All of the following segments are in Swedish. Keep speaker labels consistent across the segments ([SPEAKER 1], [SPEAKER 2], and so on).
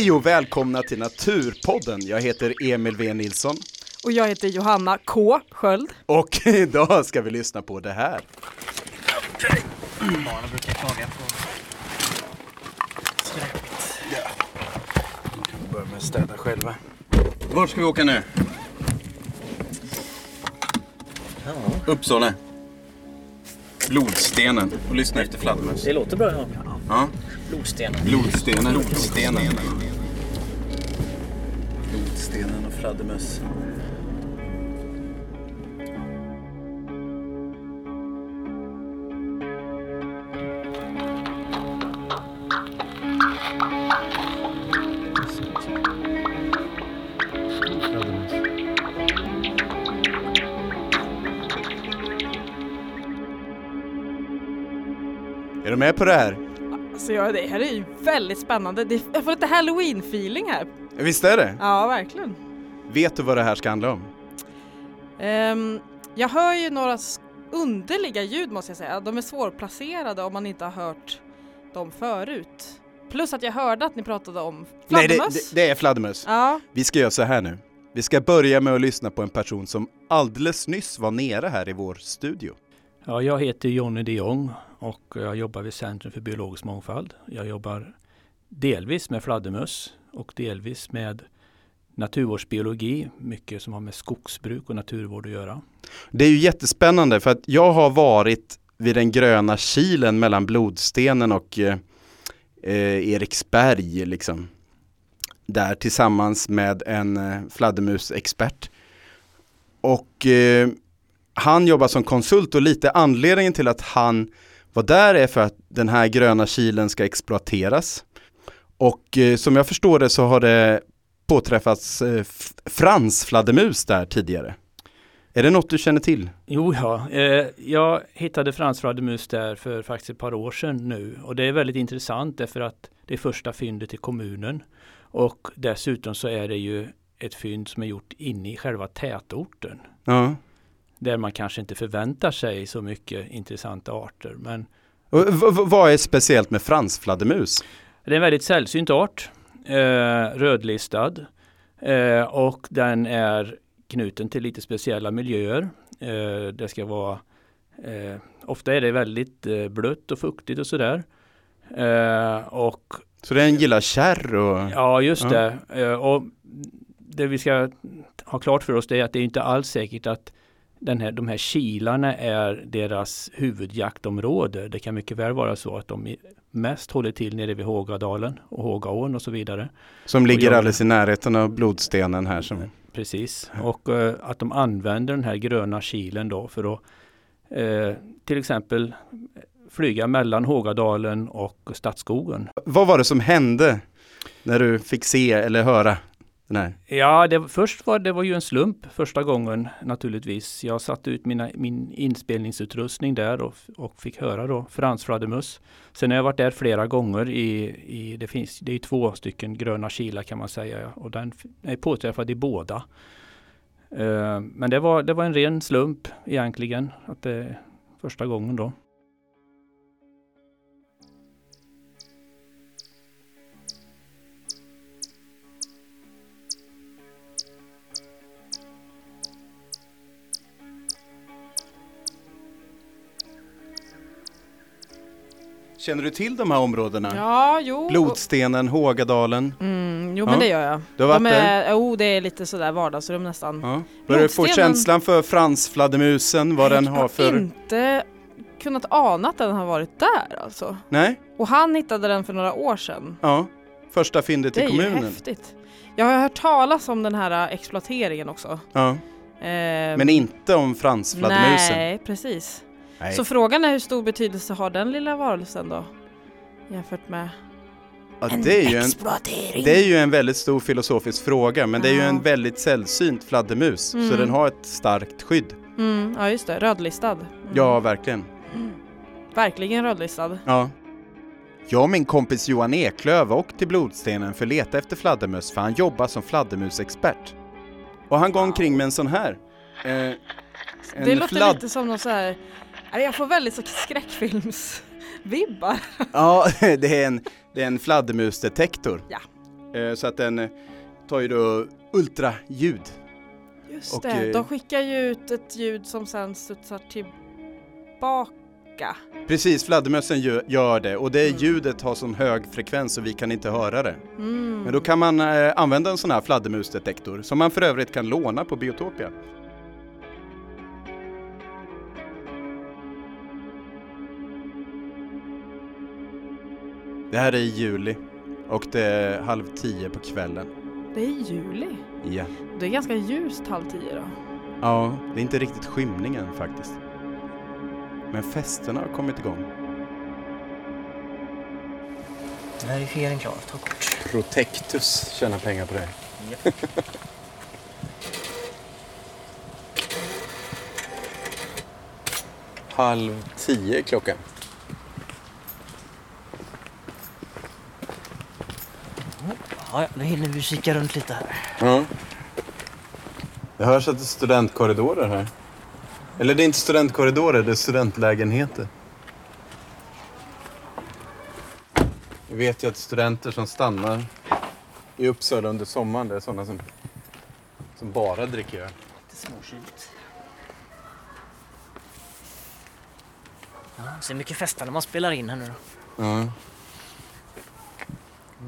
[SPEAKER 1] Hej och välkomna till Naturpodden. Jag heter Emil V Nilsson
[SPEAKER 2] Och jag heter Johanna K Sköld.
[SPEAKER 1] och idag ska vi lyssna på det här.
[SPEAKER 3] Barnen brukar klaga på skräpet.
[SPEAKER 1] Vi börjar med att städa själva. Vart ska vi åka nu?
[SPEAKER 3] Ja,
[SPEAKER 1] Uppsala. Blodstenen. Och lyssna efter fladdermöss.
[SPEAKER 3] det låter bra. Ja.
[SPEAKER 1] Ja.
[SPEAKER 3] Blodstenen.
[SPEAKER 1] Blodstenen. Blodstenen. Stenen och fladdermöss. Är du med på det här?
[SPEAKER 2] Alltså jag, det här är ju väldigt spännande. Det, jag får lite halloween-feeling här.
[SPEAKER 1] Visst är det?
[SPEAKER 2] Ja, verkligen.
[SPEAKER 1] Vet du vad det här ska handla om?
[SPEAKER 2] Ehm, jag hör ju några underliga ljud måste jag säga. De är svårplacerade om man inte har hört dem förut. Plus att jag hörde att ni pratade om
[SPEAKER 1] Nej, det,
[SPEAKER 2] fladdermöss.
[SPEAKER 1] det, det är fladdermöss.
[SPEAKER 2] Ja,
[SPEAKER 1] Vi ska göra så här nu. Vi ska börja med att lyssna på en person som alldeles nyss var nere här i vår studio.
[SPEAKER 4] Ja, jag heter Jonny de Jong och jag jobbar vid Centrum för biologisk mångfald. Jag jobbar delvis med fladdermöss och delvis med naturvårdsbiologi, mycket som har med skogsbruk och naturvård att göra.
[SPEAKER 1] Det är ju jättespännande för att jag har varit vid den gröna kilen mellan Blodstenen och eh, eh Eriksberg liksom. Där tillsammans med en eh, fladdermusexpert. Och eh, han jobbar som konsult och lite anledningen till att han var där är för att den här gröna kilen ska exploateras. Och eh, som jag förstår det så har det påträffats eh, fransfladdermus där tidigare. Är det något du känner till?
[SPEAKER 4] Jo, ja, eh, jag hittade fransfladdermus där för faktiskt ett par år sedan nu och det är väldigt intressant därför att det är första fyndet i kommunen och dessutom så är det ju ett fynd som är gjort inne i själva tätorten.
[SPEAKER 1] Ja.
[SPEAKER 4] Där man kanske inte förväntar sig så mycket intressanta arter. Men
[SPEAKER 1] Och vad är speciellt med fransfladdermus?
[SPEAKER 4] det är en väldigt sällsynt art, eh, rödlistad eh, och den är knuten till lite speciella miljöer. Eh, det ska vara eh, Ofta är det väldigt eh, blött och fuktigt och sådär. Eh, och
[SPEAKER 1] Så den gillar kärr och...
[SPEAKER 4] Ja, just
[SPEAKER 1] Ja.
[SPEAKER 4] det. Och det vi ska ha klart för oss det är att det är inte alls säkert att den här, de här kilarna är deras huvudjaktområde. Det kan mycket väl vara så att de mest håller till nere vid Hågadalen och Hågaån och så vidare.
[SPEAKER 1] Som ligger
[SPEAKER 4] jag-
[SPEAKER 1] alldeles i närheten av blodstenen här. Som...
[SPEAKER 4] Precis. Och eh, att de använder den här gröna kilen då för att eh, till exempel flyga mellan Hågadalen och Stadsskogen.
[SPEAKER 1] Vad var det som hände när du fick se eller höra Nej.
[SPEAKER 4] Ja, det, först var det var ju en slump första gången naturligtvis. Jag satte ut mina, min inspelningsutrustning där och, och fick höra då Frans Fladdermus. Sen har jag varit där flera gånger i, i det finns, det är två stycken gröna kilar kan man säga och den är påträffad i båda. Uh, men det var, det var en ren slump egentligen att det första gången då.
[SPEAKER 1] Känner du till de här områdena?
[SPEAKER 2] ja jo.
[SPEAKER 1] Blodstenen, Hågadalen.
[SPEAKER 2] Mm, jo
[SPEAKER 1] Ja.
[SPEAKER 2] men det gör jag.
[SPEAKER 1] Du har varit
[SPEAKER 2] De
[SPEAKER 1] där?
[SPEAKER 2] är, jo det är lite sådär vardagsrum nästan.
[SPEAKER 1] Ja. Börjar du få känslan för fransfladdermusen, vad den har för...
[SPEAKER 2] inte kunnat ana att den har varit där alltså.
[SPEAKER 1] Nej?
[SPEAKER 2] Och han hittade den för några år sedan.
[SPEAKER 1] Ja. Första fyndet
[SPEAKER 2] Det
[SPEAKER 1] i
[SPEAKER 2] är ju
[SPEAKER 1] kommunen.
[SPEAKER 2] häftigt. Jag har hört talas om den här äh, exploateringen också.
[SPEAKER 1] Ja.
[SPEAKER 2] Ehm,
[SPEAKER 1] Men inte om fransfladdermusen.
[SPEAKER 2] Nej, precis.
[SPEAKER 1] Nej.
[SPEAKER 2] Så frågan är hur stor betydelse har den lilla varelsen då? Jämfört med
[SPEAKER 1] Ja, det, är ju en, det är ju en väldigt stor filosofisk fråga, men det är ju
[SPEAKER 2] Ja.
[SPEAKER 1] en väldigt sällsynt fladdermus, så
[SPEAKER 2] Mm.
[SPEAKER 1] den har ett starkt skydd.
[SPEAKER 2] Mm, ja just det, rödlistad. Mm.
[SPEAKER 1] Ja, verkligen.
[SPEAKER 2] Verkligen rödlistad.
[SPEAKER 1] Ja. Jag och min kompis Johan Eklöv åkte till Blodstenen för att leta efter fladdermöss för han jobbar som fladdermusexpert. Och han går omkring med en sån här. Eh, en
[SPEAKER 2] det låter
[SPEAKER 1] fladd-
[SPEAKER 2] lite som någon så här. Jag får väldigt så skräckfilmsvibbar.
[SPEAKER 1] Ja, det är en, det är en fladdermusdetektor.
[SPEAKER 2] Ja.
[SPEAKER 1] Eh, så att den eh, tar ju då ultraljud.
[SPEAKER 2] Just
[SPEAKER 1] Och,
[SPEAKER 2] det,
[SPEAKER 1] eh,
[SPEAKER 2] de skickar ju ut ett ljud som sen studsar tillbaka.
[SPEAKER 1] Precis, fladdermössen gö- gör det och det
[SPEAKER 2] Mm.
[SPEAKER 1] ljudet har sån hög frekvens så vi kan inte höra det.
[SPEAKER 2] Mm.
[SPEAKER 1] Men då kan man använda en sån här fladdermusdetektor som man för övrigt kan låna på Biotopia. Det här är i juli och det är halv tio på kvällen.
[SPEAKER 2] Det är juli.
[SPEAKER 1] Ja.
[SPEAKER 2] Det är ganska ljust halv tio då.
[SPEAKER 1] ja, det är inte riktigt skymningen faktiskt. Men festerna har kommit igång.
[SPEAKER 3] Verifiering klar. Ta kort.
[SPEAKER 1] Protectus tjänar pengar på det. Halv tio är klockan.
[SPEAKER 3] Ja, då hinner vi kika runt lite här.
[SPEAKER 1] Ja. Det hörs att det är studentkorridorer här. Eller det är inte studentkorridorer, det är studentlägenheter. Vi vet ju att studenter som stannar i Uppsala under sommaren, det är sådana som, som bara dricker öl.
[SPEAKER 3] Lite småkyligt. Ja, ser mycket fester när man spelar in här nu då.
[SPEAKER 1] Ja.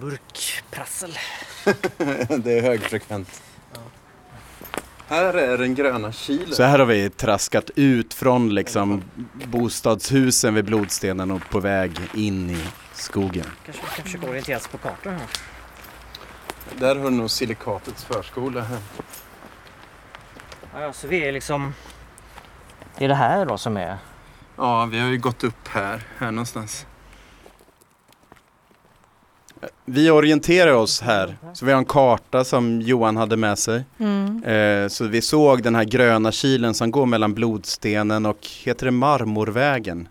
[SPEAKER 3] Burkprassel.
[SPEAKER 1] det är högfrekvent. Här är den gröna kilen. Så här har vi traskat ut från liksom bostadshusen vid Blodstenen och på väg in i skogen.
[SPEAKER 3] Kanske vi kan försöka orientera oss på kartan här.
[SPEAKER 1] Där har du nog Silikatets förskola här.
[SPEAKER 3] Ja, ja, så vi är liksom... Det är det här då som är...
[SPEAKER 1] Ja, vi har ju gått upp här, här någonstans. Vi orienterar oss här, så vi har en karta som Johan hade med sig.
[SPEAKER 2] Mm.
[SPEAKER 1] Eh, så vi såg den här gröna kilen som går mellan Blodstenen och, heter det Marmorvägen?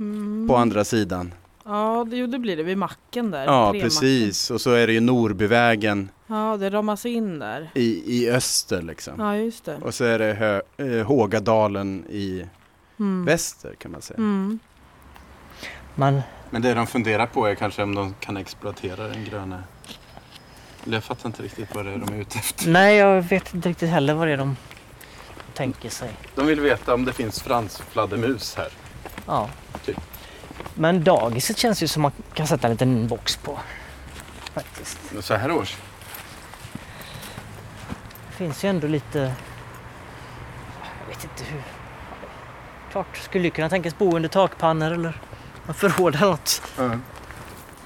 [SPEAKER 2] Mm.
[SPEAKER 1] På andra sidan.
[SPEAKER 2] Ja, det, jo, det blir det vid macken där.
[SPEAKER 1] Ja, precis. Och så är det ju Norbyvägen
[SPEAKER 2] Ja, det ramas in där.
[SPEAKER 1] i, i öster liksom.
[SPEAKER 2] Ja, just det.
[SPEAKER 1] Och så är det hö, eh, Hågadalen i
[SPEAKER 2] Mm.
[SPEAKER 1] väster kan man säga.
[SPEAKER 2] Mm.
[SPEAKER 3] Man...
[SPEAKER 1] Men det de funderar på är kanske om de kan exploatera den gröna. Eller jag fattar inte riktigt vad det är de är ute efter.
[SPEAKER 3] Nej, jag vet inte riktigt heller vad det är de tänker sig.
[SPEAKER 1] De vill veta om det finns fransfladdermus här.
[SPEAKER 3] Ja.
[SPEAKER 1] Typ.
[SPEAKER 3] Men dagiset känns ju som man kan sätta en liten box på. Faktiskt.
[SPEAKER 1] Så här års.
[SPEAKER 3] Det finns ju ändå lite... Jag vet inte hur... Klart, skulle ju kunna tänkas bo under takpannor eller något förråd eller något.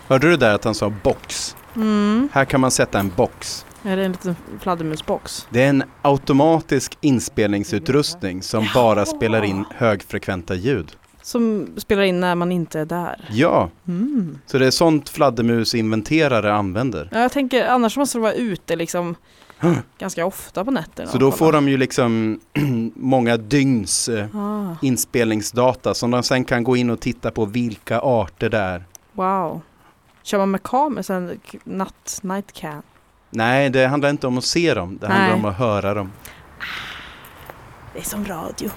[SPEAKER 1] Hörde du där att han sa box?
[SPEAKER 2] Mm.
[SPEAKER 1] Här kan man sätta en box.
[SPEAKER 2] Är det en liten fladdermusbox?
[SPEAKER 1] Det är en automatisk inspelningsutrustning som bara spelar in högfrekventa ljud.
[SPEAKER 2] Som spelar in när man inte är där.
[SPEAKER 1] Ja,
[SPEAKER 2] Mm.
[SPEAKER 1] så det är sånt fladdermusinventerare använder.
[SPEAKER 2] Ja, jag tänker annars måste det vara ute liksom ganska ofta på nätterna.
[SPEAKER 1] Så då får de ju liksom många dygns eh,
[SPEAKER 2] Ah,
[SPEAKER 1] inspelningsdata som de sen kan gå in och titta på vilka arter det är.
[SPEAKER 2] wow. Kör man med kameror sen natt, night cam?
[SPEAKER 1] Nej, det handlar inte om att se dem, det handlar
[SPEAKER 2] Nej.
[SPEAKER 1] om att höra dem.
[SPEAKER 2] Det är som radio.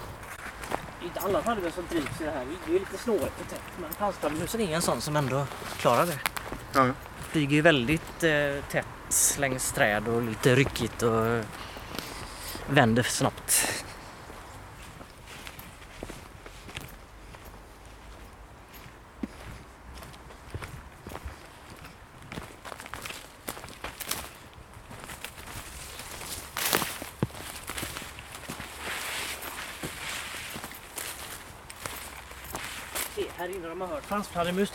[SPEAKER 3] Det är inte alla fladdermöss som drivs i det här. Det är lite snårigt. Men pansfladdermusen är en sån som ändå klarar det.
[SPEAKER 1] Ja.
[SPEAKER 3] Flyger ju väldigt eh, tätt längs träd och lite ryckigt och vänder snabbt. Här inne de har hört franskfladdermus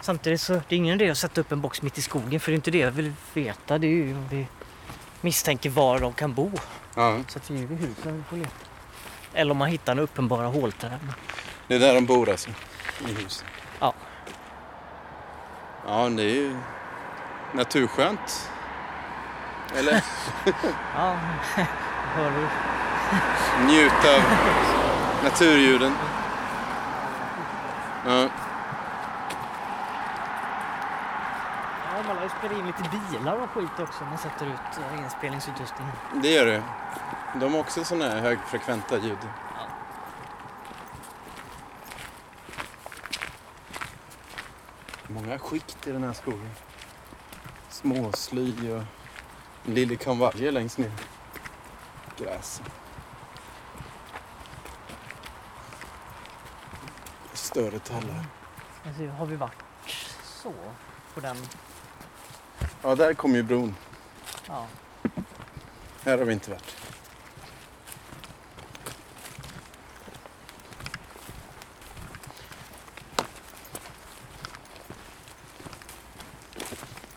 [SPEAKER 3] samtidigt så det är ingen idé att sätta upp en box mitt i skogen för det är inte det jag vill veta. Det är ju om vi misstänker var de kan bo.
[SPEAKER 1] Ja,
[SPEAKER 3] Så att vi är vid husen vi får leta. Eller om man hittar några uppenbara hålträd.
[SPEAKER 1] det är där de bor alltså, i huset.
[SPEAKER 3] Ja.
[SPEAKER 1] Ja, det är ju naturskönt. Eller
[SPEAKER 3] Ja, hör du?
[SPEAKER 1] njuta av naturljuden. Ja.
[SPEAKER 3] Ja, spelat in lite bilar och skit också. Man sätter ut eh, inspelningsutrustningen.
[SPEAKER 1] Det gör det. De har också sådana här högfrekventa ljud. Många skikt i den här skogen. Småsly och en liljekonvalje längst ner. Gräs. Större tallar.
[SPEAKER 3] Alltså, har vi varit så på den?
[SPEAKER 1] Ja, där kommer ju bron.
[SPEAKER 3] Ja.
[SPEAKER 1] Här har vi inte varit.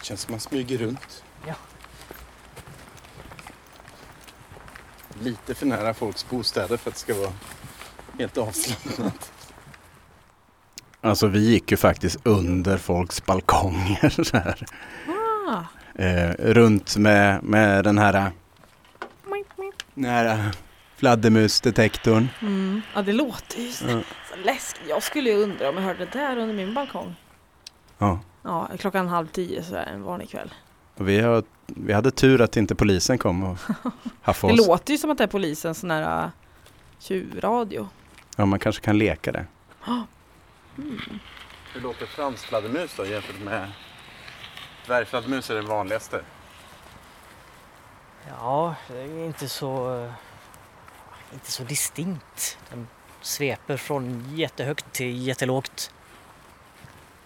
[SPEAKER 1] Känns som man smyger runt.
[SPEAKER 3] Ja.
[SPEAKER 1] Lite för nära folks bostäder för att det ska vara helt avslappnat. Alltså vi gick ju faktiskt under folks balkonger så här.
[SPEAKER 2] Ah.
[SPEAKER 1] Eh, runt med, med den här, den här fladdermusdetektorn.
[SPEAKER 2] Mm. Ja det låter ju så,
[SPEAKER 1] Ja.
[SPEAKER 2] så läskigt. Jag skulle ju undra om jag hörde det där under min balkong.
[SPEAKER 1] Ja.
[SPEAKER 2] Ja, klockan halv tio sådär en vanlig kväll.
[SPEAKER 1] Och vi, har, vi hade tur att inte polisen kom och haffade
[SPEAKER 2] Det
[SPEAKER 1] oss.
[SPEAKER 2] låter ju som att det är polisens sån här uh, tjuvradio.
[SPEAKER 1] Ja, man kanske kan leka det.
[SPEAKER 2] Mm.
[SPEAKER 1] Hur låter fransfladdermus då jämfört med dvärgfladdermus är den vanligaste?
[SPEAKER 3] Ja, det är inte så, eh, inte så distinkt. Den sveper från jättehögt till jättelågt.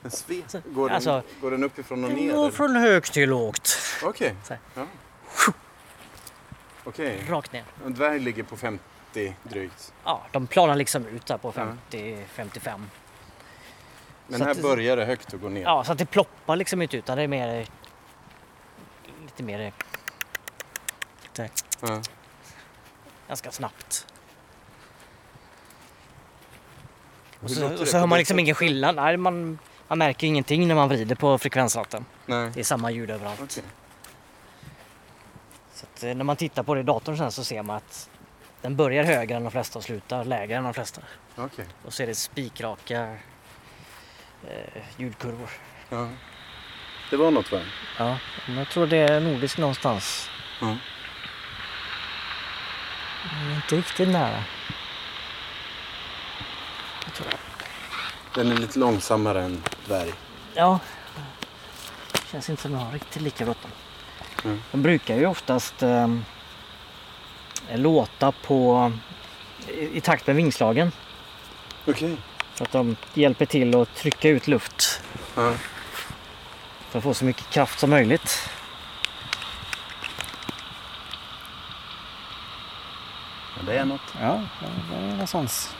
[SPEAKER 1] En svep?
[SPEAKER 3] Så-
[SPEAKER 1] Går, den,
[SPEAKER 3] alltså-
[SPEAKER 1] går den uppifrån och ner?
[SPEAKER 3] Den går från högt till lågt.
[SPEAKER 1] Okej.
[SPEAKER 3] Här.
[SPEAKER 1] Ja. Okej.
[SPEAKER 3] Rakt ner.
[SPEAKER 1] En dvärg ligger på 50 drygt.
[SPEAKER 3] Ja, de planar liksom ut där på
[SPEAKER 1] Ja.
[SPEAKER 3] 50-55.
[SPEAKER 1] Men
[SPEAKER 3] Så
[SPEAKER 1] här
[SPEAKER 3] att
[SPEAKER 1] börjar det högt och går ner.
[SPEAKER 3] Ja, så att det ploppar liksom inte utan det är mer... Lite mer... Lite,
[SPEAKER 1] Ja.
[SPEAKER 3] ganska snabbt. Och så, och så hör man liksom ingen skillnad. Nej, man, man märker ingenting när man vrider på frekvensratten.
[SPEAKER 1] Nej.
[SPEAKER 3] Det är samma ljud överallt.
[SPEAKER 1] Okej.
[SPEAKER 3] Så eh, när man tittar på det i datorn sen så ser man att den börjar högre än de flesta och slutar lägre än de flesta.
[SPEAKER 1] Okej.
[SPEAKER 3] Och så är det spikraka eh, ljudkurvor.
[SPEAKER 1] Ja. Det var något va?
[SPEAKER 3] Ja, men jag tror det är nordisk någonstans. Men Inte riktigt nära. Jag tror det.
[SPEAKER 1] Den är lite långsammare än dvärg.
[SPEAKER 3] Ja. Känns inte som jag har riktigt lika bråttom.
[SPEAKER 1] Mm.
[SPEAKER 3] De brukar ju oftast eh, låta på i, i takt med vingslagen.
[SPEAKER 1] Okej.
[SPEAKER 3] Så att de hjälper till att trycka ut luft
[SPEAKER 1] Ja.
[SPEAKER 3] för att få så mycket kraft som möjligt.
[SPEAKER 1] ja, det är något.
[SPEAKER 3] Ja, det är någonstans.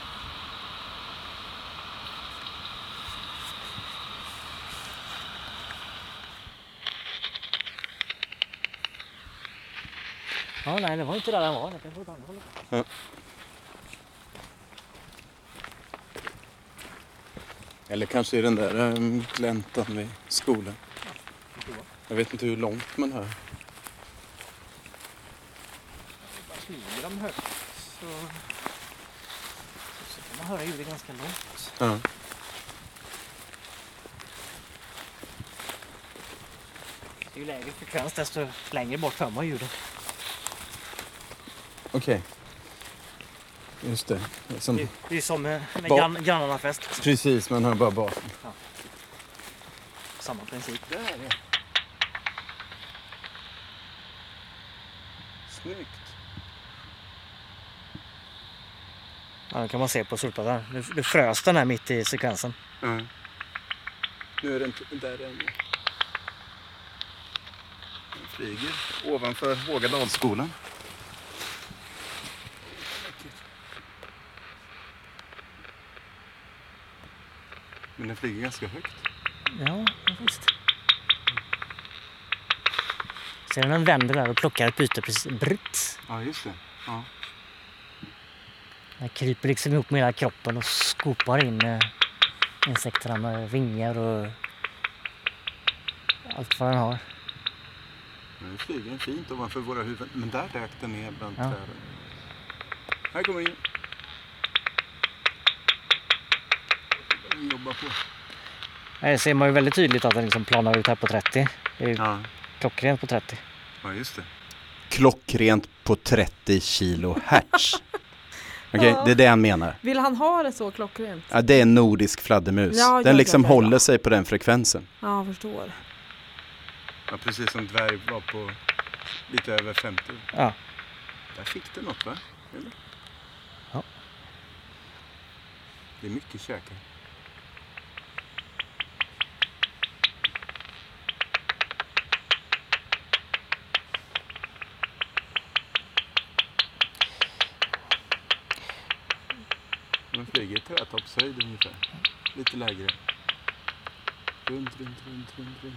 [SPEAKER 3] Ja, nej, det var inte där den var. Det kan vara åt andra hållet.
[SPEAKER 1] Eller kanske i den där um, gläntan vid skolan. Jag vet inte hur långt man hör.
[SPEAKER 3] Flyger de högt så, så kan man höra ljudet ganska långt.
[SPEAKER 1] Ja.
[SPEAKER 3] Ju lägre frekvens desto längre bort hör man ljudet.
[SPEAKER 1] Okej. Just det. Som,
[SPEAKER 3] Det, det är som med, grann, grannarna fest.
[SPEAKER 1] precis, man hör bara basen.
[SPEAKER 3] Samma princip.
[SPEAKER 1] Där är det. Snyggt.
[SPEAKER 3] Ja, det kan man se på solplattan. Nu, nu frös den här mitt i sekvensen.
[SPEAKER 1] Ja. Nu är den där ännu. Den flyger ovanför Hågadalsskolan. Men den flyger ganska högt.
[SPEAKER 3] Ja, visst. Ser du när den vänder där och plockar ett byte precis britt.
[SPEAKER 1] Ja, just det. Ja.
[SPEAKER 3] Den kryper liksom ihop med hela kroppen och skopar in eh, insekterna med vingar och allt vad den har.
[SPEAKER 1] Nu flyger den fint ovanför våra huvuden. Men där dök den ner bland
[SPEAKER 3] Ja.
[SPEAKER 1] träden. Här kommer in. Den jobbar på.
[SPEAKER 3] Här ser man ju väldigt tydligt att den liksom planar ut här på 30. Det är ju
[SPEAKER 1] Ja.
[SPEAKER 3] klockrent på 30.
[SPEAKER 1] Ja, just det. Klockrent på 30 kilo hertz. Okej,
[SPEAKER 2] Ja.
[SPEAKER 1] det är det han menar.
[SPEAKER 2] Vill han ha det så klockrent?
[SPEAKER 1] Ja, det är en nordisk fladdermus.
[SPEAKER 2] Ja,
[SPEAKER 1] den liksom
[SPEAKER 2] ja, ja, ja.
[SPEAKER 1] håller sig på den frekvensen.
[SPEAKER 2] Ja, jag förstår.
[SPEAKER 1] Ja, precis som dvärg var på lite över 50.
[SPEAKER 3] Ja.
[SPEAKER 1] Där fick du något va? Eller?
[SPEAKER 3] Ja.
[SPEAKER 1] Det är mycket käkar. De flyger i trätoppshöjd ungefär. Lite lägre. Runt, runt, runt, runt, runt.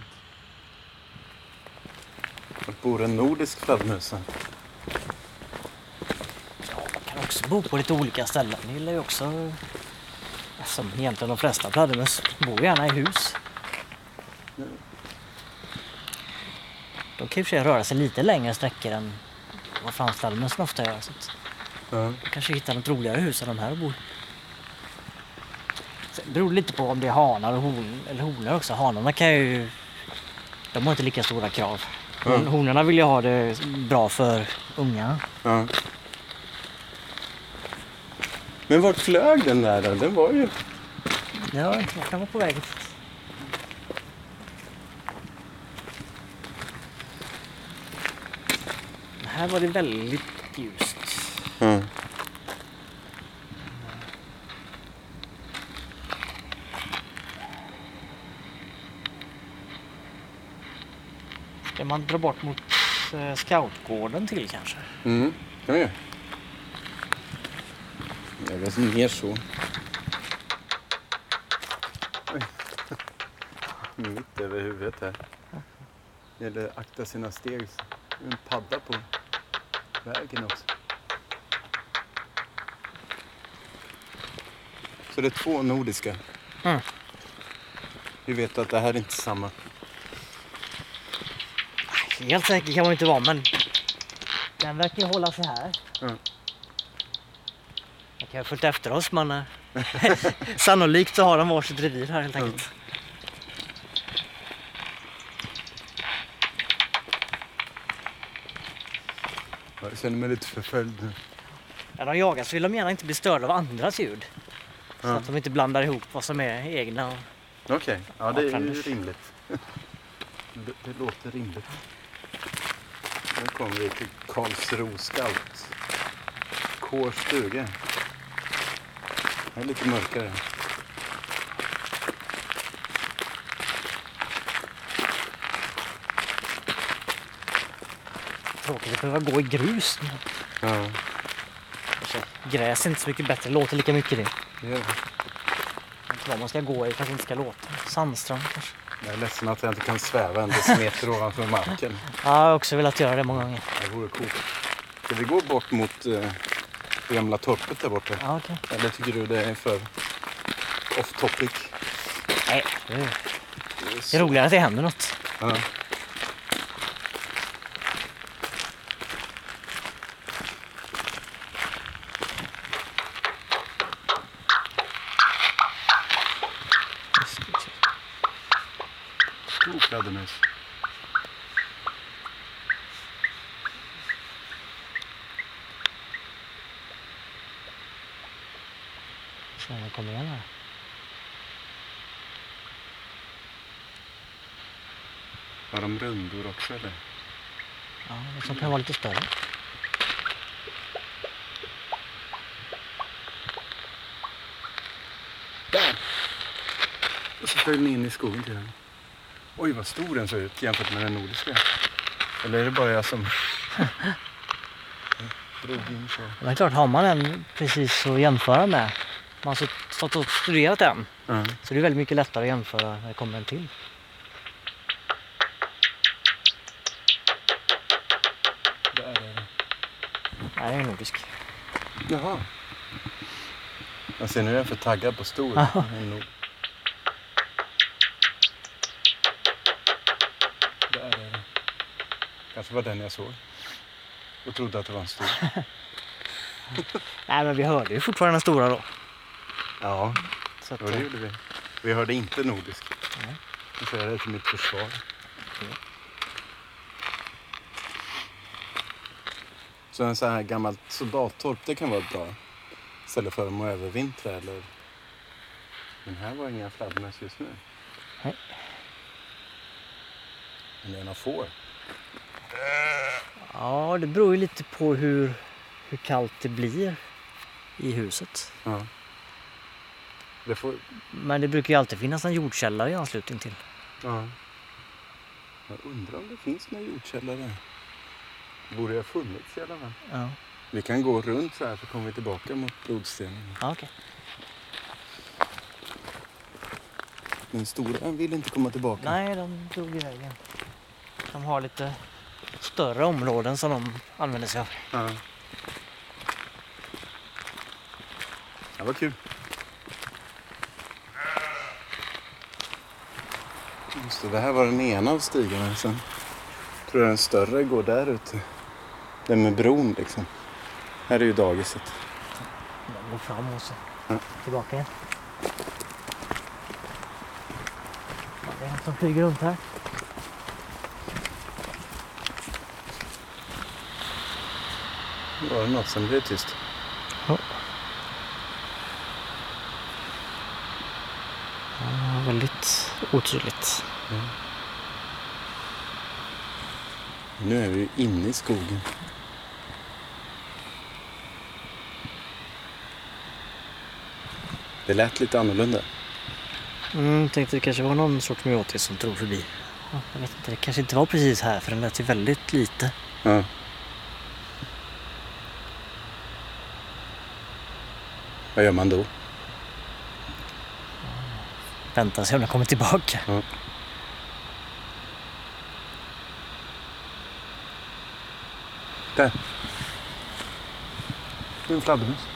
[SPEAKER 1] Vart bor en nordisk fladdermus? här?
[SPEAKER 3] Man kan också bo på lite olika ställen. Det gillar ju också, som egentligen de flesta fladdermöss, bor gärna i hus. De kan i och för sig röra sig lite längre sträckor än vad fransfladdermössen ofta gör. Så att
[SPEAKER 1] Ja.
[SPEAKER 3] man kanske hittar något roligare hus än de här bor. Sen beror det lite på om det är hanar och hon, eller honor också. Hanarna kan ju... De har inte lika stora krav.
[SPEAKER 1] Mm.
[SPEAKER 3] Honorna vill ju ha det bra för ungarna.
[SPEAKER 1] Ja. Men vart flög den där då? Den var ju...
[SPEAKER 3] Ja, jag kan vara på väg. Här var det väldigt ljust.
[SPEAKER 1] Ja.
[SPEAKER 3] Ska man dra bort mot eh, scoutgården till kanske?
[SPEAKER 1] Mm, kan vi göra. Det är väl mer så. Oj. Mitt över huvudet här. Det gäller att akta sina steg. En padda på vägen också. Så det är två nordiska.
[SPEAKER 3] Mm.
[SPEAKER 1] Vi vet att det här är inte samma.
[SPEAKER 3] Helt säker kan man inte vara men den verkar ju hålla sig här.
[SPEAKER 1] Mm.
[SPEAKER 3] Den kan ha följt efter oss men sannolikt så har de varsitt revir här helt enkelt.
[SPEAKER 1] Jag känner mig lite förföljd nu.
[SPEAKER 3] När de jagar så vill de gärna inte bli störda av andras ljud. Så att de inte blandar ihop vad som är egna. och-
[SPEAKER 1] Okej, ja det är ju rimligt. Det, det låter rimligt. Nu kommer vi till Karlsro Scout. Kårs stuga. Det är lite mörkare.
[SPEAKER 3] Tråkigt att behöva gå i grus.
[SPEAKER 1] Ja,
[SPEAKER 3] Kanske. Gräs är inte så mycket bättre, låter lika mycket det.
[SPEAKER 1] det är det.
[SPEAKER 3] Jag vet inte vad man ska gå i det inte ska låta. Sandstrand kanske.
[SPEAKER 1] Jag är ledsen att jag inte kan sväva en decimeter ovanför marken.
[SPEAKER 3] Ja, jag har också velat göra det många gånger.
[SPEAKER 1] Det vore coolt. Ska vi gå bort mot eh, det gamla torpet där borta?
[SPEAKER 3] Ja, okej.
[SPEAKER 1] Eller tycker du det är för off topic?
[SPEAKER 3] Nej, det är,
[SPEAKER 1] Det är
[SPEAKER 3] roligare att det händer något.
[SPEAKER 1] Ja. Stor fladdermus.
[SPEAKER 3] Så jag kommer igen här.
[SPEAKER 1] Har de rundor också eller?
[SPEAKER 3] Ja, som kan vara lite större.
[SPEAKER 1] Där! Och så föll den in i skogen till den. Oj vad stor den såg ut jämfört med den nordiska. Eller är det bara jag som?
[SPEAKER 3] Men det är klart, har man en precis att jämföra med. Man har stått och studerat den.
[SPEAKER 1] Ja.
[SPEAKER 3] Så det är väldigt mycket lättare att jämföra när det kommer en till. Nej, det är nordisk.
[SPEAKER 1] Jaha. Jag ser nu är jag för taggad på stor. Där är det. Kanske var den jag såg. Och trodde att det var en stor.
[SPEAKER 3] Nej, men vi hörde ju fortfarande den stora då.
[SPEAKER 1] Ja,
[SPEAKER 3] Så att,
[SPEAKER 1] det gjorde vi. Vi hörde inte nordisk.
[SPEAKER 3] Nej.
[SPEAKER 1] Nu säger jag det till mitt försvar. Så en sån här gammalt soldattorp, det kan vara bra ställe för att övervintra eller? Men här var inga fladdermöss just nu.
[SPEAKER 3] Nej.
[SPEAKER 1] Men det är några får.
[SPEAKER 3] Ja, det beror ju lite på hur, hur kallt det blir i huset.
[SPEAKER 1] Ja. Det får...
[SPEAKER 3] Men det brukar ju alltid finnas en jordkällare i anslutning till.
[SPEAKER 1] Ja. Jag undrar om det finns några jordkällare. Borde ha funnits i alla fall.
[SPEAKER 3] Ja,
[SPEAKER 1] Vi kan gå runt så här så kommer vi tillbaka mot blodstenen.
[SPEAKER 3] ja okej.
[SPEAKER 1] Den stora vill inte komma tillbaka.
[SPEAKER 3] Nej, de drog iväg igen. De har lite större områden som de använder sig av.
[SPEAKER 1] Ja. Det var kul. Just det, det här var den ena av stigarna. Sen tror jag den större går där ute. Den med bron liksom. Här är ju dagiset.
[SPEAKER 3] De går fram och så
[SPEAKER 1] Ja.
[SPEAKER 3] tillbaka igen. Ja, det är en som flyger runt här.
[SPEAKER 1] Var det något som blev tyst?
[SPEAKER 3] Ja, väldigt otydligt.
[SPEAKER 1] Nu är vi inne i skogen. Det lät lite annorlunda.
[SPEAKER 3] Mm, tänkte det kanske var någon sorts myotis som drog förbi. Ja, jag vet inte, det kanske inte var precis här för den lät ju väldigt lite.
[SPEAKER 1] Ja. Vad gör man då?
[SPEAKER 3] Vänta sig om den kommer tillbaka.
[SPEAKER 1] Där. Det är en fladdermus.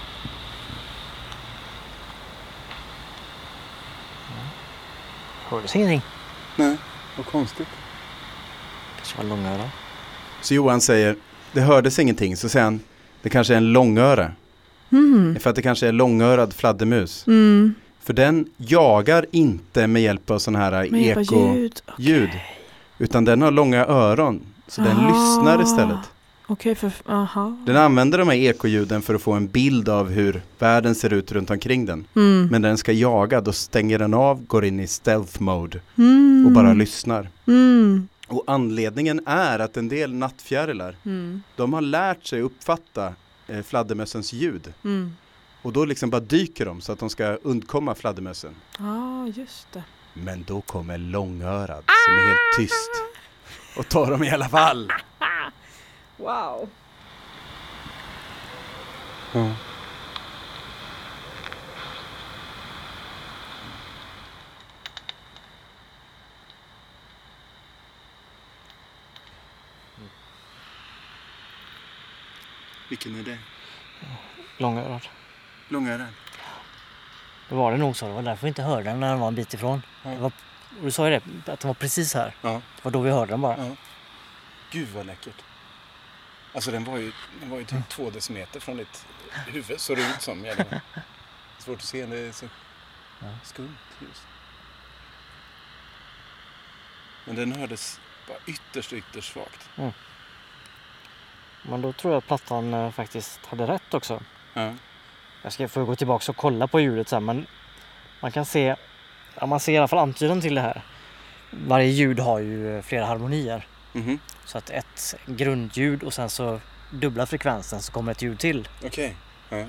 [SPEAKER 3] Hördes ingenting.
[SPEAKER 1] Nej, vad konstigt.
[SPEAKER 3] Kanske var långöra.
[SPEAKER 1] Så Johan säger, det hördes ingenting. Så säger han, det kanske är en långöre.
[SPEAKER 2] Mm.
[SPEAKER 1] För att det kanske är långörad fladdermus.
[SPEAKER 2] Mm.
[SPEAKER 1] För den jagar inte med hjälp av sådana här
[SPEAKER 2] Med hjälp av
[SPEAKER 1] eko...
[SPEAKER 2] ljud.
[SPEAKER 1] ljud. Utan den har långa öron. Så den
[SPEAKER 2] Ah.
[SPEAKER 1] lyssnar istället.
[SPEAKER 2] Okej, för... Aha.
[SPEAKER 1] Den använder de här ekoljuden för att få en bild av hur världen ser ut runt omkring den.
[SPEAKER 2] Mm.
[SPEAKER 1] Men när den ska jaga, då stänger den av, går in i stealth mode
[SPEAKER 2] Mm.
[SPEAKER 1] och bara lyssnar.
[SPEAKER 2] Mm.
[SPEAKER 1] Och anledningen är att en del nattfjärilar,
[SPEAKER 2] Mm.
[SPEAKER 1] de har lärt sig uppfatta eh, fladdermössens ljud.
[SPEAKER 2] Mm.
[SPEAKER 1] Och då liksom bara dyker de så att de ska undkomma fladdermössen.
[SPEAKER 2] Ja, just det.
[SPEAKER 1] Men då kommer långörad som är helt tyst och tar dem i alla fall.
[SPEAKER 2] Wow.
[SPEAKER 1] Vilken är det?
[SPEAKER 3] Långörad.
[SPEAKER 1] Långörad?
[SPEAKER 3] Det var det nog så. Det var därför vi inte hörde den när den var en bit ifrån.
[SPEAKER 1] Ja.
[SPEAKER 3] Det var, du sa ju det, att den var precis här.
[SPEAKER 1] Ja.
[SPEAKER 3] Det var då vi hörde den bara.
[SPEAKER 1] ja. Gud vad läckert. Alltså den var ju, den var ju typ två decimeter från ditt huvud, såg det ut som. Svårt att se, det är så skumt ljus. Men den hördes bara ytterst, ytterst svagt.
[SPEAKER 3] Men då tror jag att plattan eh, faktiskt hade rätt också.
[SPEAKER 1] Ja.
[SPEAKER 3] Jag ska få gå tillbaka och kolla på ljudet sen men man kan se, ja, man ser i alla fall antydan till det här. Varje ljud har ju eh, flera harmonier.
[SPEAKER 1] Mhm.
[SPEAKER 3] Så att ett grundljud och sen så dubbla frekvensen så kommer ett ljud till.
[SPEAKER 1] Okej. Ja.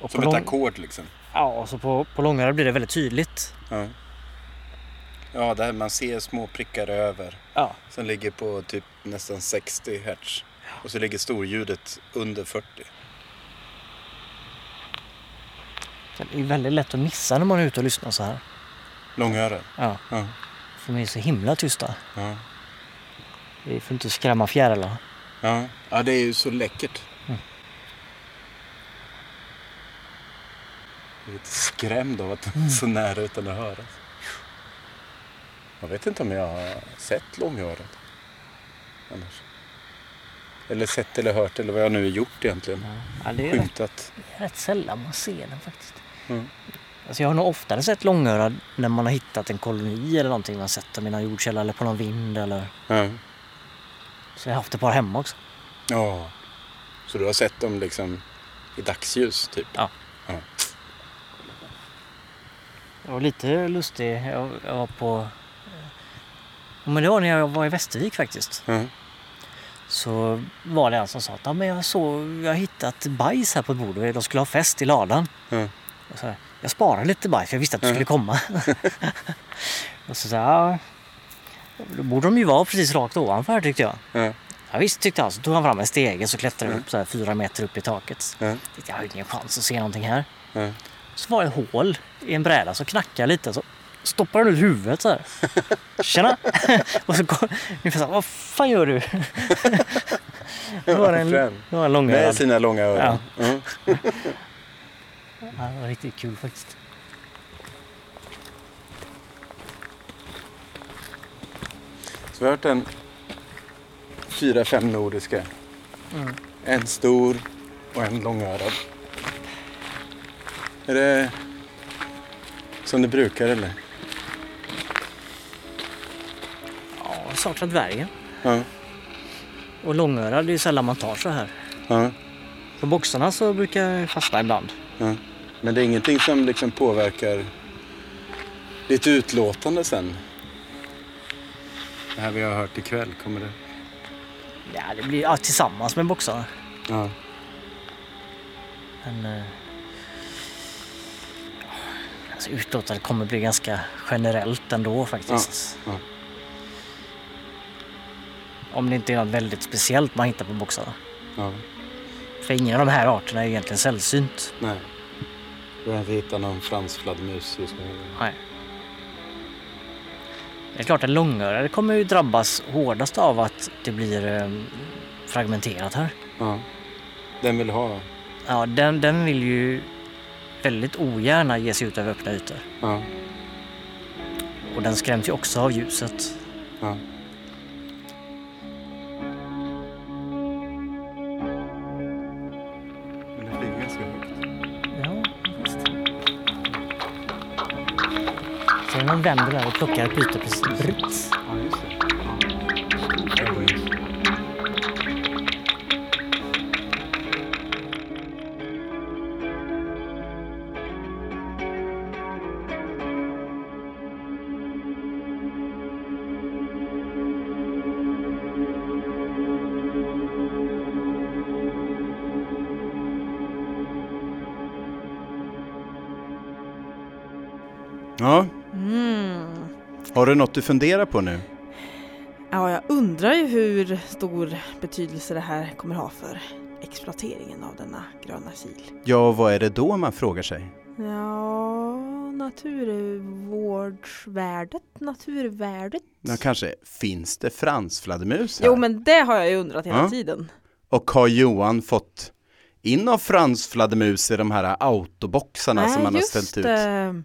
[SPEAKER 3] Och
[SPEAKER 1] Som ett
[SPEAKER 3] lång-
[SPEAKER 1] ackord liksom.
[SPEAKER 3] Ja, så på, på långare blir det väldigt tydligt.
[SPEAKER 1] Ja. ja, där man ser små prickar över.
[SPEAKER 3] Ja,
[SPEAKER 1] Som ligger på typ nästan 60 hertz. Och så ligger storljudet under 40.
[SPEAKER 3] det är väldigt lätt att missa när man är ute och lyssnar så här.
[SPEAKER 1] Långöra.
[SPEAKER 3] Ja,
[SPEAKER 1] Ja.
[SPEAKER 3] för de är så himla tysta.
[SPEAKER 1] Ja.
[SPEAKER 3] Vi får inte skrämma fjärilar.
[SPEAKER 1] Ja. ja, det är ju så läckert.
[SPEAKER 3] Mm.
[SPEAKER 1] Jag är lite skrämd av att den är så nära utan att höras. Jag vet inte om jag har sett långörat. Annars. Eller sett eller hört eller vad jag nu har gjort egentligen.
[SPEAKER 3] Ja, det är rätt,
[SPEAKER 1] Skymtat.
[SPEAKER 3] rätt sällan man ser den faktiskt.
[SPEAKER 1] Mm.
[SPEAKER 3] Alltså jag har nog oftare sett långörad när man har hittat en koloni eller någonting. Man har sett dem i någon jordkälla eller på någon vind eller...
[SPEAKER 1] Ja.
[SPEAKER 3] Så jag har haft ett par hemma också.
[SPEAKER 1] ja. Så du har sett dem liksom i dagsljus typ?
[SPEAKER 3] Ja. Jag var lite lustig. Jag, jag var på... Men det var när jag var i Västervik faktiskt.
[SPEAKER 1] Ja.
[SPEAKER 3] Så var det en som sa att ja, men jag, såg, jag har hittat bajs här på ett bord och de skulle ha fest i ladan.
[SPEAKER 1] Ja.
[SPEAKER 3] Och så, här, jag sparade lite bajs för jag visste att du
[SPEAKER 1] Ja.
[SPEAKER 3] skulle komma. och så sa jag, ja, då borde de ju vara precis rakt ovanför tyckte jag.
[SPEAKER 1] Ja.
[SPEAKER 3] Ja, visst tyckte han. Så tog han fram en stege så klättrade
[SPEAKER 1] Ja.
[SPEAKER 3] upp så här fyra meter upp i taket. Tänkte, Jag har ingen chans att se någonting här.
[SPEAKER 1] Ja.
[SPEAKER 3] Så var det hål i en bräda så knackade lite så stoppar han ut huvudet så här. Tjena! och så ungefär så här, vad fan gör du? det var en, det var en lång
[SPEAKER 1] Med sina långa öron. Ja.
[SPEAKER 3] Ja, det var riktigt kul faktiskt.
[SPEAKER 1] Så vi har hört en fyra, fem nordiska.
[SPEAKER 3] Mm.
[SPEAKER 1] En stor och en långörad. Är det som det brukar eller?
[SPEAKER 3] Ja, saknar dvärgen.
[SPEAKER 1] Ja.
[SPEAKER 3] Och långörad, det är sällan man tar så här.
[SPEAKER 1] ja.
[SPEAKER 3] På boxarna så brukar jag fastna ibland.
[SPEAKER 1] Men det är ingenting som liksom påverkar ditt utlåtande sen? Det här vi har hört ikväll, kommer det?
[SPEAKER 3] Ja, det blir ja, tillsammans med boxarna.
[SPEAKER 1] Ja.
[SPEAKER 3] Men... Eh, alltså utlåtandet kommer bli ganska generellt ändå faktiskt.
[SPEAKER 1] Ja, ja.
[SPEAKER 3] Om det inte är något väldigt speciellt man hittar på boxarna.
[SPEAKER 1] ja.
[SPEAKER 3] För ingen av de här arterna är egentligen sällsynt.
[SPEAKER 1] Nej. Du har inte hittat någon fransfladdermus just nu?
[SPEAKER 3] Nej. Det är klart att långörare kommer ju drabbas hårdast av att det blir eh, fragmenterat här.
[SPEAKER 1] Ja. Den vill ha?
[SPEAKER 3] Ja, den, den vill ju väldigt ogärna ge sig ut över öppna ytor.
[SPEAKER 1] Ja.
[SPEAKER 3] Och den skräms ju också av ljuset.
[SPEAKER 1] ja.
[SPEAKER 3] Vänder där och plockar ett byte precis. Brits.
[SPEAKER 1] Ja, har du något du funderar på nu?
[SPEAKER 2] Ja, jag undrar ju hur stor betydelse det här kommer ha för exploateringen av denna gröna kil.
[SPEAKER 1] Ja, vad är det då man frågar sig?
[SPEAKER 2] Ja, naturvårdsvärdet, naturvärdet.
[SPEAKER 1] Ja, kanske, finns det fransfladdermus här?
[SPEAKER 2] Jo, men det har jag ju undrat hela
[SPEAKER 1] Ja.
[SPEAKER 2] tiden.
[SPEAKER 1] Och har Johan fått in av fransfladdermus i de här autoboxarna som han har ställt ut?
[SPEAKER 2] det.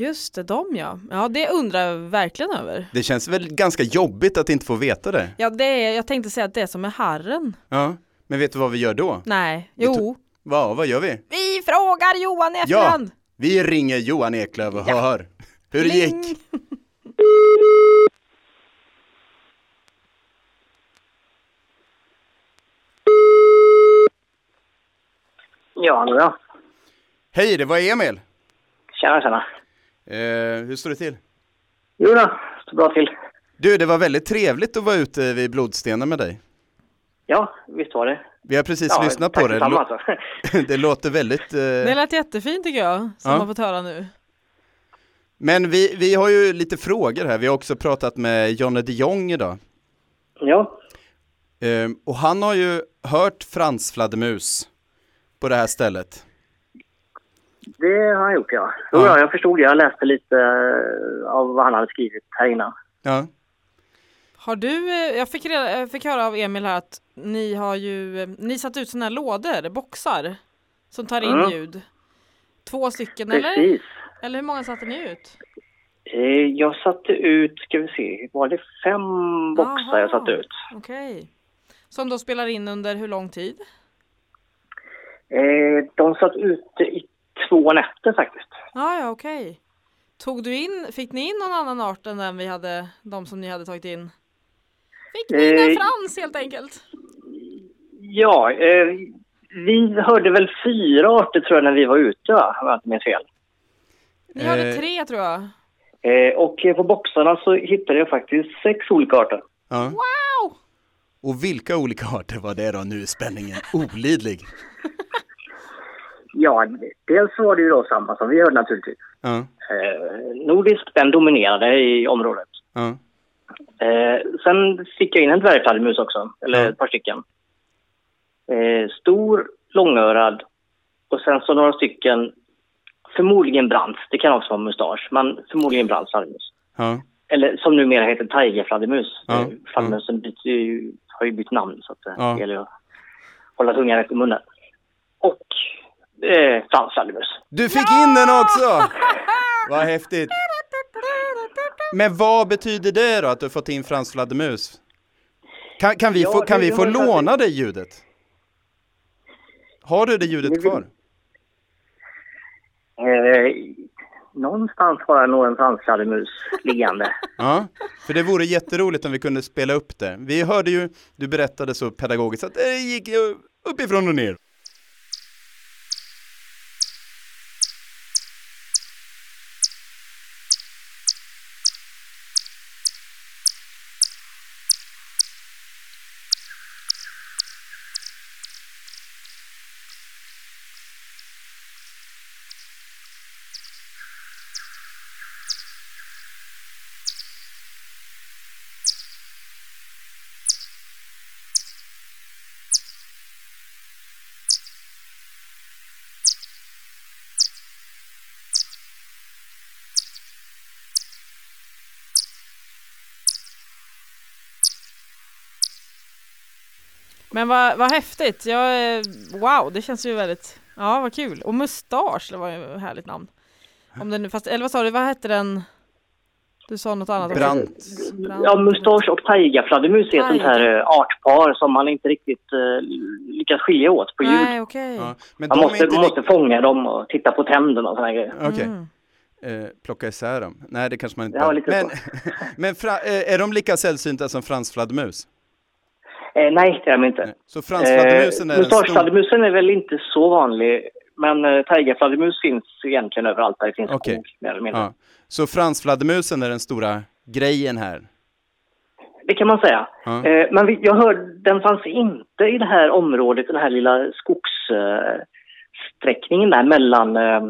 [SPEAKER 2] Just det, de ja. Ja, det undrar jag verkligen över.
[SPEAKER 1] Det känns väl ganska jobbigt att inte få veta det?
[SPEAKER 2] Ja, det är, jag tänkte säga att det är som med harren.
[SPEAKER 1] Ja, men vet du vad vi gör då?
[SPEAKER 2] Nej, jo.
[SPEAKER 1] Va, vad gör vi?
[SPEAKER 2] Vi frågar Johan i efterhand.
[SPEAKER 1] Vi ringer Johan Eklöf och
[SPEAKER 2] Ja.
[SPEAKER 1] hör hur det gick.
[SPEAKER 5] Ja, nu ja.
[SPEAKER 1] Hej, det var Emil.
[SPEAKER 5] Tjena, tjena.
[SPEAKER 1] Eh, hur står det till?
[SPEAKER 5] Jo då, står bra till.
[SPEAKER 1] Du, det var väldigt trevligt att vara ute vid Blodstenen med dig.
[SPEAKER 5] Ja, visst var det.
[SPEAKER 1] Vi har precis
[SPEAKER 5] ja,
[SPEAKER 1] lyssnat på det.
[SPEAKER 5] alltså.
[SPEAKER 1] det låter väldigt...
[SPEAKER 2] Det
[SPEAKER 1] Eh...
[SPEAKER 2] lät jättefint tycker jag, som
[SPEAKER 1] Ja.
[SPEAKER 2] man fått höra nu.
[SPEAKER 1] Men vi, vi har ju lite frågor här. Vi har också pratat med Jonne de Jong idag.
[SPEAKER 5] Ja,
[SPEAKER 1] Eh, och han har ju hört fransfladdermus på det här stället.
[SPEAKER 5] Det har han gjort ja. Jo,
[SPEAKER 1] Ja.
[SPEAKER 5] ja. jag förstod det. Jag läste lite eh, av vad han hade skrivit här innan.
[SPEAKER 1] Ja.
[SPEAKER 2] Har du, eh, jag fick, reda, jag fick höra av Emil här att ni har ju, eh, ni satt ut sådana här lådor, boxar, som tar in
[SPEAKER 5] Mm.
[SPEAKER 2] ljud. Två stycken eller?
[SPEAKER 5] Precis.
[SPEAKER 2] Eller hur många satte ni ut?
[SPEAKER 5] Jag satte ut, ska vi se, var det fem boxar jag
[SPEAKER 2] Aha.
[SPEAKER 5] satte ut?
[SPEAKER 2] Okej. Som då spelar in under hur lång tid?
[SPEAKER 5] De satt ute i två nätter faktiskt.
[SPEAKER 2] Ja, ja, okej. Tog du in, fick ni in någon annan art än den vi hade, de som ni hade tagit in? Fick ni in en
[SPEAKER 5] Eh,
[SPEAKER 2] frans helt enkelt?
[SPEAKER 5] Ja, eh, vi hörde väl fyra arter tror jag när vi var ute, va? om jag inte minns fel.
[SPEAKER 2] Ni hade
[SPEAKER 1] eh,
[SPEAKER 2] tre tror jag.
[SPEAKER 5] Eh, och eh, på boxarna så hittade jag faktiskt sex olika arter.
[SPEAKER 1] Ja.
[SPEAKER 2] Wow!
[SPEAKER 1] Och vilka olika arter var det då? Nu är spänningen olidlig.
[SPEAKER 5] Ja, dels var det ju då samma som vi hörde naturligtvis.
[SPEAKER 1] Ja,
[SPEAKER 5] Eh, nordisk, den dominerade i området.
[SPEAKER 1] ja,
[SPEAKER 5] Eh, sen fick jag in en dvärgfladdermus också, eller
[SPEAKER 1] Ja.
[SPEAKER 5] ett par stycken. Eh, stor, långörad och sen så några stycken, förmodligen brans, det kan också vara mustasch, men förmodligen brans fladdermus.
[SPEAKER 1] ja.
[SPEAKER 5] Eller som numera heter tigerfladdermus.
[SPEAKER 1] Ja,
[SPEAKER 5] Eh, Fladdermusen har ju bytt namn så att eh, det gäller att hålla tungan rätt i munnen. Och eh, fransfladdermus.
[SPEAKER 1] Du fick in den också! Vad häftigt! Men vad betyder det då att du fått in fransk fladdermus? Kan, kan vi
[SPEAKER 5] Ja,
[SPEAKER 1] få, kan vi få låna det ljudet? Har du det
[SPEAKER 5] Det
[SPEAKER 1] ljudet
[SPEAKER 5] vill-
[SPEAKER 1] kvar?
[SPEAKER 5] Eh, någonstans har jag nog en fransfladdermus liggande.
[SPEAKER 1] Ja, för det vore jätteroligt om vi kunde spela upp det. Vi hörde ju, du berättade så pedagogiskt att det gick uppifrån och ner.
[SPEAKER 2] Men vad, vad häftigt. Jag, eh, wow, det känns ju väldigt, ja vad kul. Och mustasch, det var ju ett härligt namn. Om den, fast, eller vad sa du, vad hette den? Du sa något annat.
[SPEAKER 1] Brant.
[SPEAKER 2] Brant.
[SPEAKER 5] Ja, mustasch och taigafladdermus är ett sånt här eh, artpar som man inte riktigt eh, lyckas skilja åt på ljud.
[SPEAKER 2] Nej, okej.
[SPEAKER 1] Ja, men
[SPEAKER 5] Man måste,
[SPEAKER 1] inte
[SPEAKER 5] måste fånga dem och titta på tänderna och såna här grejer.
[SPEAKER 1] Okej,
[SPEAKER 2] Mm.
[SPEAKER 1] eh, plocka isär dem. Nej, det kanske man inte
[SPEAKER 5] Ja,
[SPEAKER 1] Men, men fra, eh, är de lika sällsynta som fransk fladdermus?
[SPEAKER 5] Eh, nej, det är de inte.
[SPEAKER 1] Nej. Så franskfladdermusen
[SPEAKER 5] Eh,
[SPEAKER 1] är en stor...
[SPEAKER 5] Mustaschfladdermusen är väl inte så vanlig, men eh, tigerfladdermus finns egentligen överallt där det finns
[SPEAKER 1] Okej.
[SPEAKER 5] skog, mer eller mindre.
[SPEAKER 1] Ja. Så franskfladdermusen är den stora grejen här?
[SPEAKER 5] Det kan man säga.
[SPEAKER 1] Ja.
[SPEAKER 5] Eh, men vi, jag hörde, den fanns inte i det här området, den här lilla skogssträckningen där mellan eh,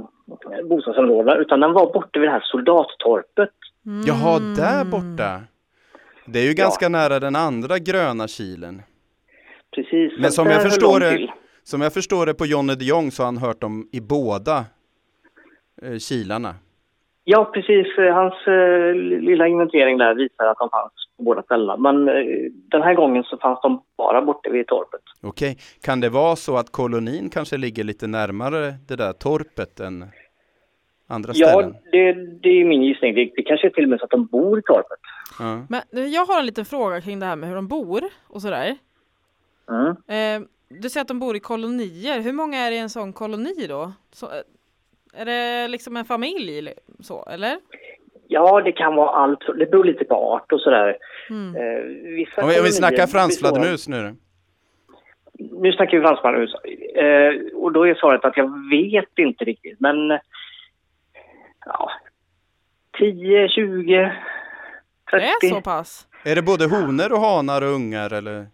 [SPEAKER 5] bostadsområdena, utan den var borta vid det här soldattorpet.
[SPEAKER 2] Mm.
[SPEAKER 1] Jaha, där borta. Det är ju ganska nära den andra gröna kilen.
[SPEAKER 5] Precis.
[SPEAKER 1] Men som jag förstår
[SPEAKER 5] de
[SPEAKER 1] det, som jag förstår det på Johnny de Jong så har han hört dem i båda eh, kilarna.
[SPEAKER 5] Ja, precis. Eh, Hans eh, lilla inventering där visar att de fanns på båda ställena. Men eh, den här gången så fanns de bara borta vid torpet.
[SPEAKER 1] Okej, kan det vara så att kolonin kanske ligger lite närmare det där torpet än andra
[SPEAKER 5] Ja,
[SPEAKER 1] ställen?
[SPEAKER 5] det, det är min gissning. Det, det kanske är till och med så att de bor i torpet.
[SPEAKER 1] Ja.
[SPEAKER 2] Men jag har en liten fråga kring det här med hur de bor och sådär.
[SPEAKER 5] Mm.
[SPEAKER 2] Eh, du säger att de bor i kolonier. Hur många är det i en sån koloni då? Så, eh, är det liksom en familj så, eller?
[SPEAKER 5] Ja, det kan vara allt. Det beror lite på art och sådär.
[SPEAKER 2] Mm.
[SPEAKER 5] Eh, vissa
[SPEAKER 1] Om vi, om vi snackar franskfladdermus nu då?
[SPEAKER 5] Nu snackar vi franskfladdermus. Eh, och då är svaret att jag vet inte riktigt. Men ja, 10, 20, 30.
[SPEAKER 2] Det är så pass?
[SPEAKER 1] Är det både honor och hanar och ungar eller?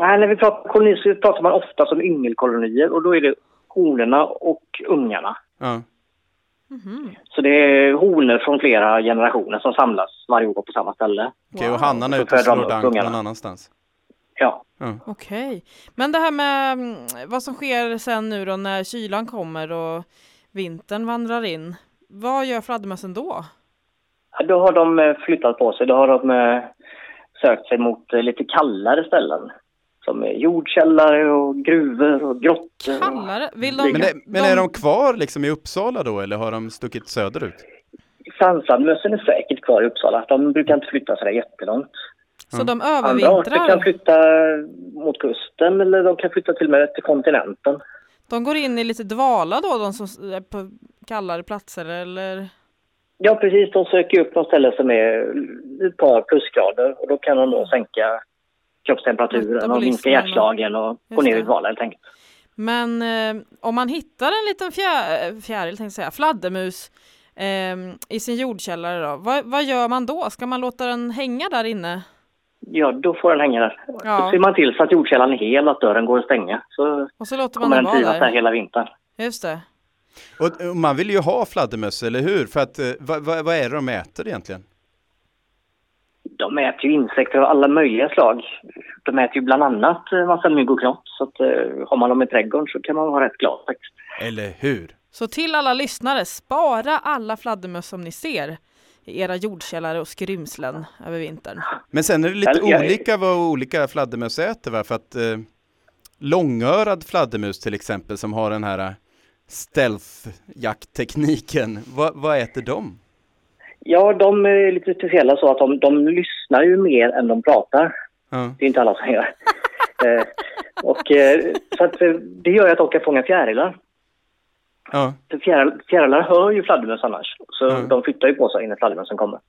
[SPEAKER 5] Nej, när vi pratar kolonier så pratar man ofta om yngelkolonier och då är det honorna och ungarna.
[SPEAKER 1] Ja.
[SPEAKER 2] Mhm.
[SPEAKER 5] Så det är honor från flera generationer som samlas varje år på samma ställe.
[SPEAKER 1] Okej,
[SPEAKER 2] Wow.
[SPEAKER 1] och hannarna är ute och slår dank någon annanstans.
[SPEAKER 5] Ja.
[SPEAKER 2] Okej. Men det här med mm, vad som sker sen nu då när kylan kommer och vintern vandrar in. Vad gör fladdermössen då?
[SPEAKER 5] Då har de eh, flyttat på sig. Då har de eh, sökt sig mot eh, lite kallare ställen. Som är jordkällare och gruvor och grottor.
[SPEAKER 2] Kallare? Vill de...
[SPEAKER 1] Men, det, men är de kvar liksom i Uppsala då eller har de stuckit söderut?
[SPEAKER 5] Fransfladdermössen är säkert kvar i Uppsala. De brukar inte flytta så där jättelångt.
[SPEAKER 2] Så de
[SPEAKER 5] Andra arter kan
[SPEAKER 2] övervintrar?
[SPEAKER 5] flytta mot kusten eller de kan flytta till och med till kontinenten.
[SPEAKER 2] De går in i lite dvala då, de som är på kallare platser eller?
[SPEAKER 5] Ja, precis. De söker upp något ställe som är ett par plusgrader och då kan de då sänka kroppstemperaturen och minska hjärtslagen och gå ner i dvala helt enkelt.
[SPEAKER 2] Men eh, om man hittar en liten fjär, fjäril, tänkte jag säga, fladdermus ehm, i sin jordkällare då. Vad, vad gör man då? Ska man låta den hänga där inne?
[SPEAKER 5] Ja, då får den hänga där.
[SPEAKER 2] Ja.
[SPEAKER 5] Så ser man till så att jordkällan är hel och att dörren går att stänga. Så
[SPEAKER 2] Och så låter man
[SPEAKER 5] kommer
[SPEAKER 2] den
[SPEAKER 5] den
[SPEAKER 2] vara
[SPEAKER 5] trivas där. hela vintern.
[SPEAKER 2] Just det.
[SPEAKER 1] Och, och man vill ju ha fladdermöss, eller hur? För att, eh, vad, vad, vad är det de äter egentligen?
[SPEAKER 5] De äter ju insekter av alla möjliga slag. De äter ju bland annat eh, massa mygg och knott. Så att, eh, har man dem i trädgården så kan man vara rätt glad faktiskt.
[SPEAKER 1] Eller hur?
[SPEAKER 2] Så till alla lyssnare, spara alla fladdermöss som ni ser i era jordkällare och skrymslen över vintern.
[SPEAKER 1] Men sen är det lite
[SPEAKER 5] jag-
[SPEAKER 1] olika vad olika fladdermöss äter va? För att eh, långörad fladdermus till exempel som har den här eh, stealth-jakttekniken, vad, vad äter de?
[SPEAKER 5] Ja, de är lite speciella så att de, de lyssnar ju mer än de pratar.
[SPEAKER 1] Ja.
[SPEAKER 5] Det är inte alla som gör. eh, och, eh, så att, eh, det gör ju att de kan fånga fjärilar.
[SPEAKER 1] Ja.
[SPEAKER 5] Fjäril, fjärilar hör ju fladdermöss annars. Så
[SPEAKER 1] Ja.
[SPEAKER 5] de flyttar ju på sig när fladdermössen kommer.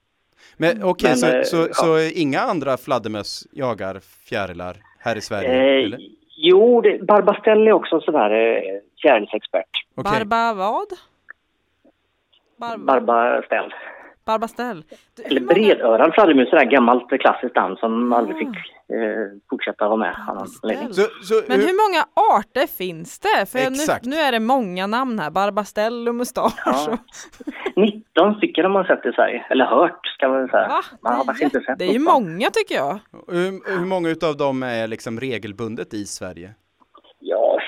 [SPEAKER 1] Men okej,
[SPEAKER 5] Men,
[SPEAKER 1] så,
[SPEAKER 5] eh,
[SPEAKER 1] så,
[SPEAKER 5] ja.
[SPEAKER 1] så inga andra fladdermöss jagar fjärilar här i Sverige?
[SPEAKER 5] Eh, jo, det, Barbastell är också en sån här eh, fjärilsexpert.
[SPEAKER 1] Okej.
[SPEAKER 2] Barba vad? Barba.
[SPEAKER 5] Barbastell.
[SPEAKER 2] Du,
[SPEAKER 5] Eller
[SPEAKER 2] många-
[SPEAKER 5] fladdermus, det där gammalt klassiskt namn som aldrig fick eh, fortsätta vara med. av.
[SPEAKER 1] Så, så,
[SPEAKER 2] Men
[SPEAKER 1] hur,
[SPEAKER 2] många arter finns det? För nu, nu är det många namn här. Barbastell och mustasch.
[SPEAKER 5] Ja.
[SPEAKER 2] och-
[SPEAKER 5] 19 stycken har man sett i Sverige. Eller hört, ska man säga.
[SPEAKER 2] Va?
[SPEAKER 5] Man har
[SPEAKER 2] Det är
[SPEAKER 5] faktiskt inte sett
[SPEAKER 2] Det är ju många tycker jag.
[SPEAKER 1] hur, hur många utav dem är liksom regelbundet i Sverige?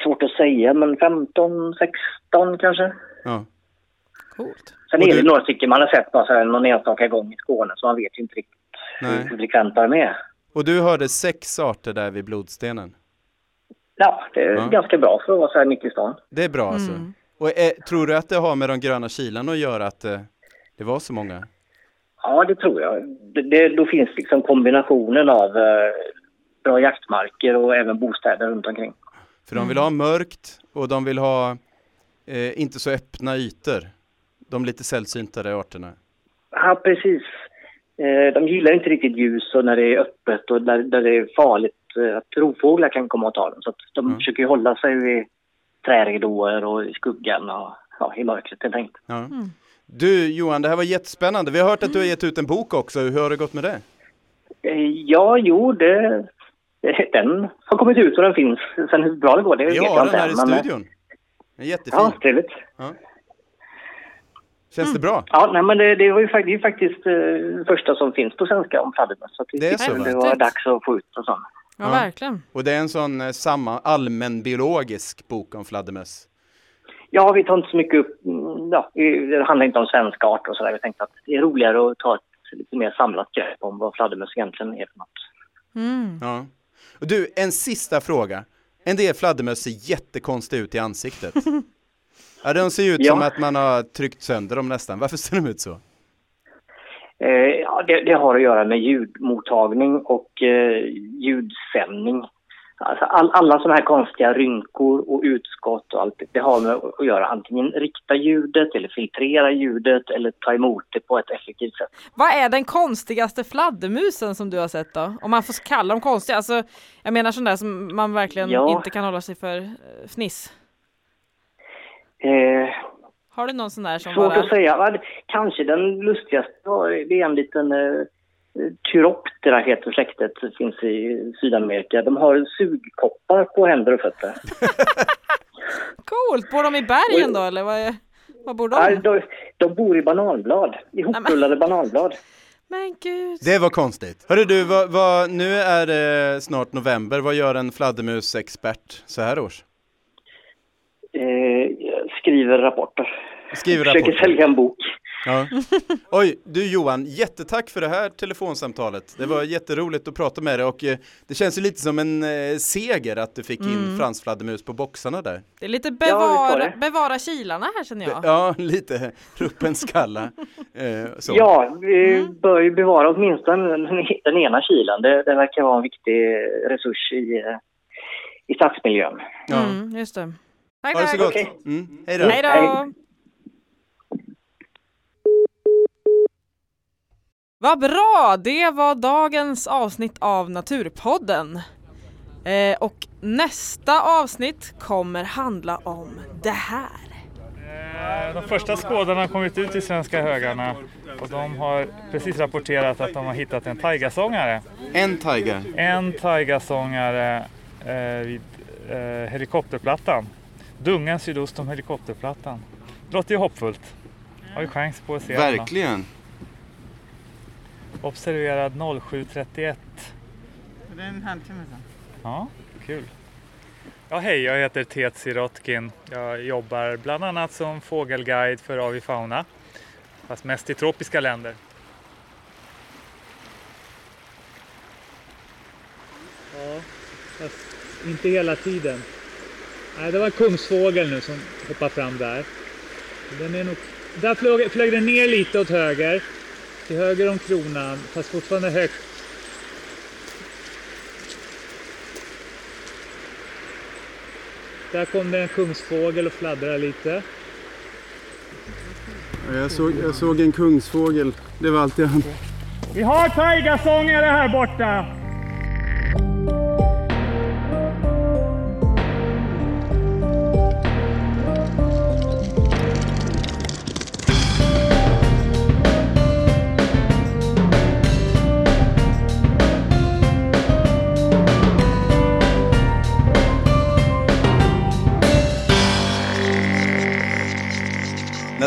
[SPEAKER 5] Svårt att säga, men 15, 16 kanske.
[SPEAKER 1] Ja.
[SPEAKER 2] Coolt.
[SPEAKER 5] Sen
[SPEAKER 1] Och
[SPEAKER 5] är det
[SPEAKER 1] du-
[SPEAKER 5] några stycken man har sett bara så här någon enstaka gång i Skåne, så man vet ju inte riktigt
[SPEAKER 1] Nej.
[SPEAKER 5] hur frekventa de är.
[SPEAKER 1] Och du hörde sex arter där vid blodstenen?
[SPEAKER 5] Ja, det är
[SPEAKER 1] Ja.
[SPEAKER 5] ganska bra för att vara så här mitt i stan.
[SPEAKER 1] Det är bra alltså.
[SPEAKER 2] Mm.
[SPEAKER 1] Och eh, tror du att det har med de gröna kilarna att göra att eh, det var så många?
[SPEAKER 5] Ja, det tror jag. Det, det, då finns liksom kombinationen av eh, bra jaktmarker och även bostäder runt omkring.
[SPEAKER 1] För de vill ha mörkt och de vill ha eh, inte så öppna ytor. De lite sällsyntare arterna.
[SPEAKER 5] Ja, precis. Eh, de gillar inte riktigt ljus och när det är öppet och där, där det är farligt eh, att rovfåglar kan komma och ta dem. Så att de
[SPEAKER 1] Mm.
[SPEAKER 5] försöker hålla sig vid träridåer och i skuggan och ja, i mörkret helt enkelt.
[SPEAKER 1] Ja. Du Johan, det här var jättespännande. Vi har hört att du har gett ut en bok också. Hur har det gått med det?
[SPEAKER 5] Eh, ja, jo, det, den har kommit ut och den finns. Sen hur bra det går, det
[SPEAKER 1] Vi
[SPEAKER 5] vet jag
[SPEAKER 1] har den
[SPEAKER 5] inte
[SPEAKER 1] här
[SPEAKER 5] än,
[SPEAKER 1] i
[SPEAKER 5] men, eh,
[SPEAKER 1] studion. Den är jättefin.
[SPEAKER 5] Ja, trevligt.
[SPEAKER 1] Känns det bra?
[SPEAKER 5] Ja, nej, men det, det var ju fakt- det är faktiskt eh, första som finns på svenska om fladdermöss. Så vi
[SPEAKER 1] Det är så,
[SPEAKER 5] det var dags att få ut och sånt.
[SPEAKER 2] Ja,
[SPEAKER 1] Ja.
[SPEAKER 2] verkligen.
[SPEAKER 1] Och det är en sån eh, samma allmänbiologisk bok om fladdermöss.
[SPEAKER 5] Ja, vi tar inte så mycket upp, mm, ja, det handlar inte om svenska arter och sådär. Vi tänkte att det är roligare att ta ett lite mer samlat grepp om vad fladdermöss egentligen är för något.
[SPEAKER 2] Mm.
[SPEAKER 1] Ja. Och du, en sista fråga. En del fladdermöss ser jättekonstiga ut i ansiktet. ja, de ser ut
[SPEAKER 5] Ja.
[SPEAKER 1] som att man har tryckt sönder dem nästan. Varför ser de ut så?
[SPEAKER 5] Eh, ja, det, det har att göra med ljudmottagning och eh, ljudsändning. Alltså all, alla sådana här konstiga rynkor och utskott och allt, det har med att göra antingen rikta ljudet eller filtrera ljudet eller ta emot det på ett effektivt sätt.
[SPEAKER 2] Vad är den konstigaste fladdermusen som du har sett då? Om man får kalla dem konstiga, alltså jag menar sån där som man verkligen
[SPEAKER 5] Ja.
[SPEAKER 2] inte kan hålla sig för eh, fniss.
[SPEAKER 5] Eh,
[SPEAKER 2] Har du någon sån där som
[SPEAKER 5] Svårt
[SPEAKER 2] bara...
[SPEAKER 5] att säga. Kanske den lustigaste var- det är en liten uh, Tyroptera heter släktet, finns i Sydamerika. De har sugkoppar på händer och fötter.
[SPEAKER 2] Coolt! Bor de i bergen då eller vad, är... vad bor de?
[SPEAKER 5] de, de bor i bananblad, ihoprullade bananblad.
[SPEAKER 2] Men gud!
[SPEAKER 1] Det var konstigt. Hörru du, vad, vad, nu är det snart november. Vad gör en fladdermusexpert så här års?
[SPEAKER 5] Eh, skriver rapporter.
[SPEAKER 1] Skriver
[SPEAKER 5] Försöker
[SPEAKER 1] rapporter.
[SPEAKER 5] sälja en bok.
[SPEAKER 1] Ja. Oj, du Johan, jättetack för det här telefonsamtalet. Det var jätteroligt att prata med dig och eh, det känns ju lite som en eh, seger att du fick in
[SPEAKER 2] Mm.
[SPEAKER 1] fransfladdermus på boxarna där.
[SPEAKER 2] Det är lite
[SPEAKER 5] Ja,
[SPEAKER 2] bevara,
[SPEAKER 5] det.
[SPEAKER 2] bevara kilarna här känner jag.
[SPEAKER 1] Ja, lite ruppen skalla. Eh, så.
[SPEAKER 5] Ja, vi
[SPEAKER 2] Mm.
[SPEAKER 5] bör ju bevara åtminstone den, den ena kilen. Det, det verkar vara en viktig resurs i, eh, i stadsmiljön.
[SPEAKER 1] Ja.
[SPEAKER 2] Mm, just det. Tack,
[SPEAKER 1] Ha det så
[SPEAKER 2] tack.
[SPEAKER 1] gott.
[SPEAKER 5] Okej.
[SPEAKER 1] Mm. Hej då.
[SPEAKER 2] Hej då! Vad bra! Det var dagens avsnitt av Naturpodden. Eh, och nästa avsnitt kommer handla om det här.
[SPEAKER 6] Eh, De första skådarna har kommit ut i svenska högarna och de har precis rapporterat att de har hittat en taigasångare.
[SPEAKER 1] En taiga.
[SPEAKER 6] En taigasångare eh, vid eh, helikopterplattan. Dungan sydost om helikopterplattan. Det låter ju hoppfullt. Har ju chans på att se.
[SPEAKER 1] Verkligen.
[SPEAKER 6] Observerad 07.31.
[SPEAKER 7] Det är en halvtimme sedan.
[SPEAKER 6] Ja, kul. Ja, hej, jag heter Tet Sirotkin. Jag jobbar bland annat som fågelguide för Avifauna, fast mest i tropiska länder. Ja, fast inte hela tiden. Nej, det var en kungsfågel nu som hoppade fram där. Den är nog... Där flög, flög den ner lite åt höger, till höger om kronan, fast fortfarande högt Där kom det en kungsfågel och fladdrade lite.
[SPEAKER 1] Jag såg, jag såg en kungsfågel. Det var allt jag.
[SPEAKER 6] Vi har taigasångare här borta!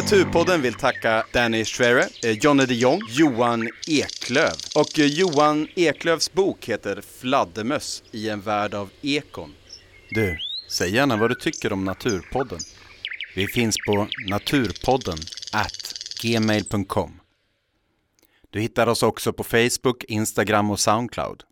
[SPEAKER 1] Naturpodden vill tacka Danny Schwere, eh, Johnny Jonny de Jong, Johan Eklöv. Och eh, Johan Eklövs bok heter Fladdermöss i en värld av ekon. Du, säg gärna vad du tycker om Naturpodden. Vi finns på naturpodden at gmail.com. Du hittar oss också på Facebook, Instagram och Soundcloud.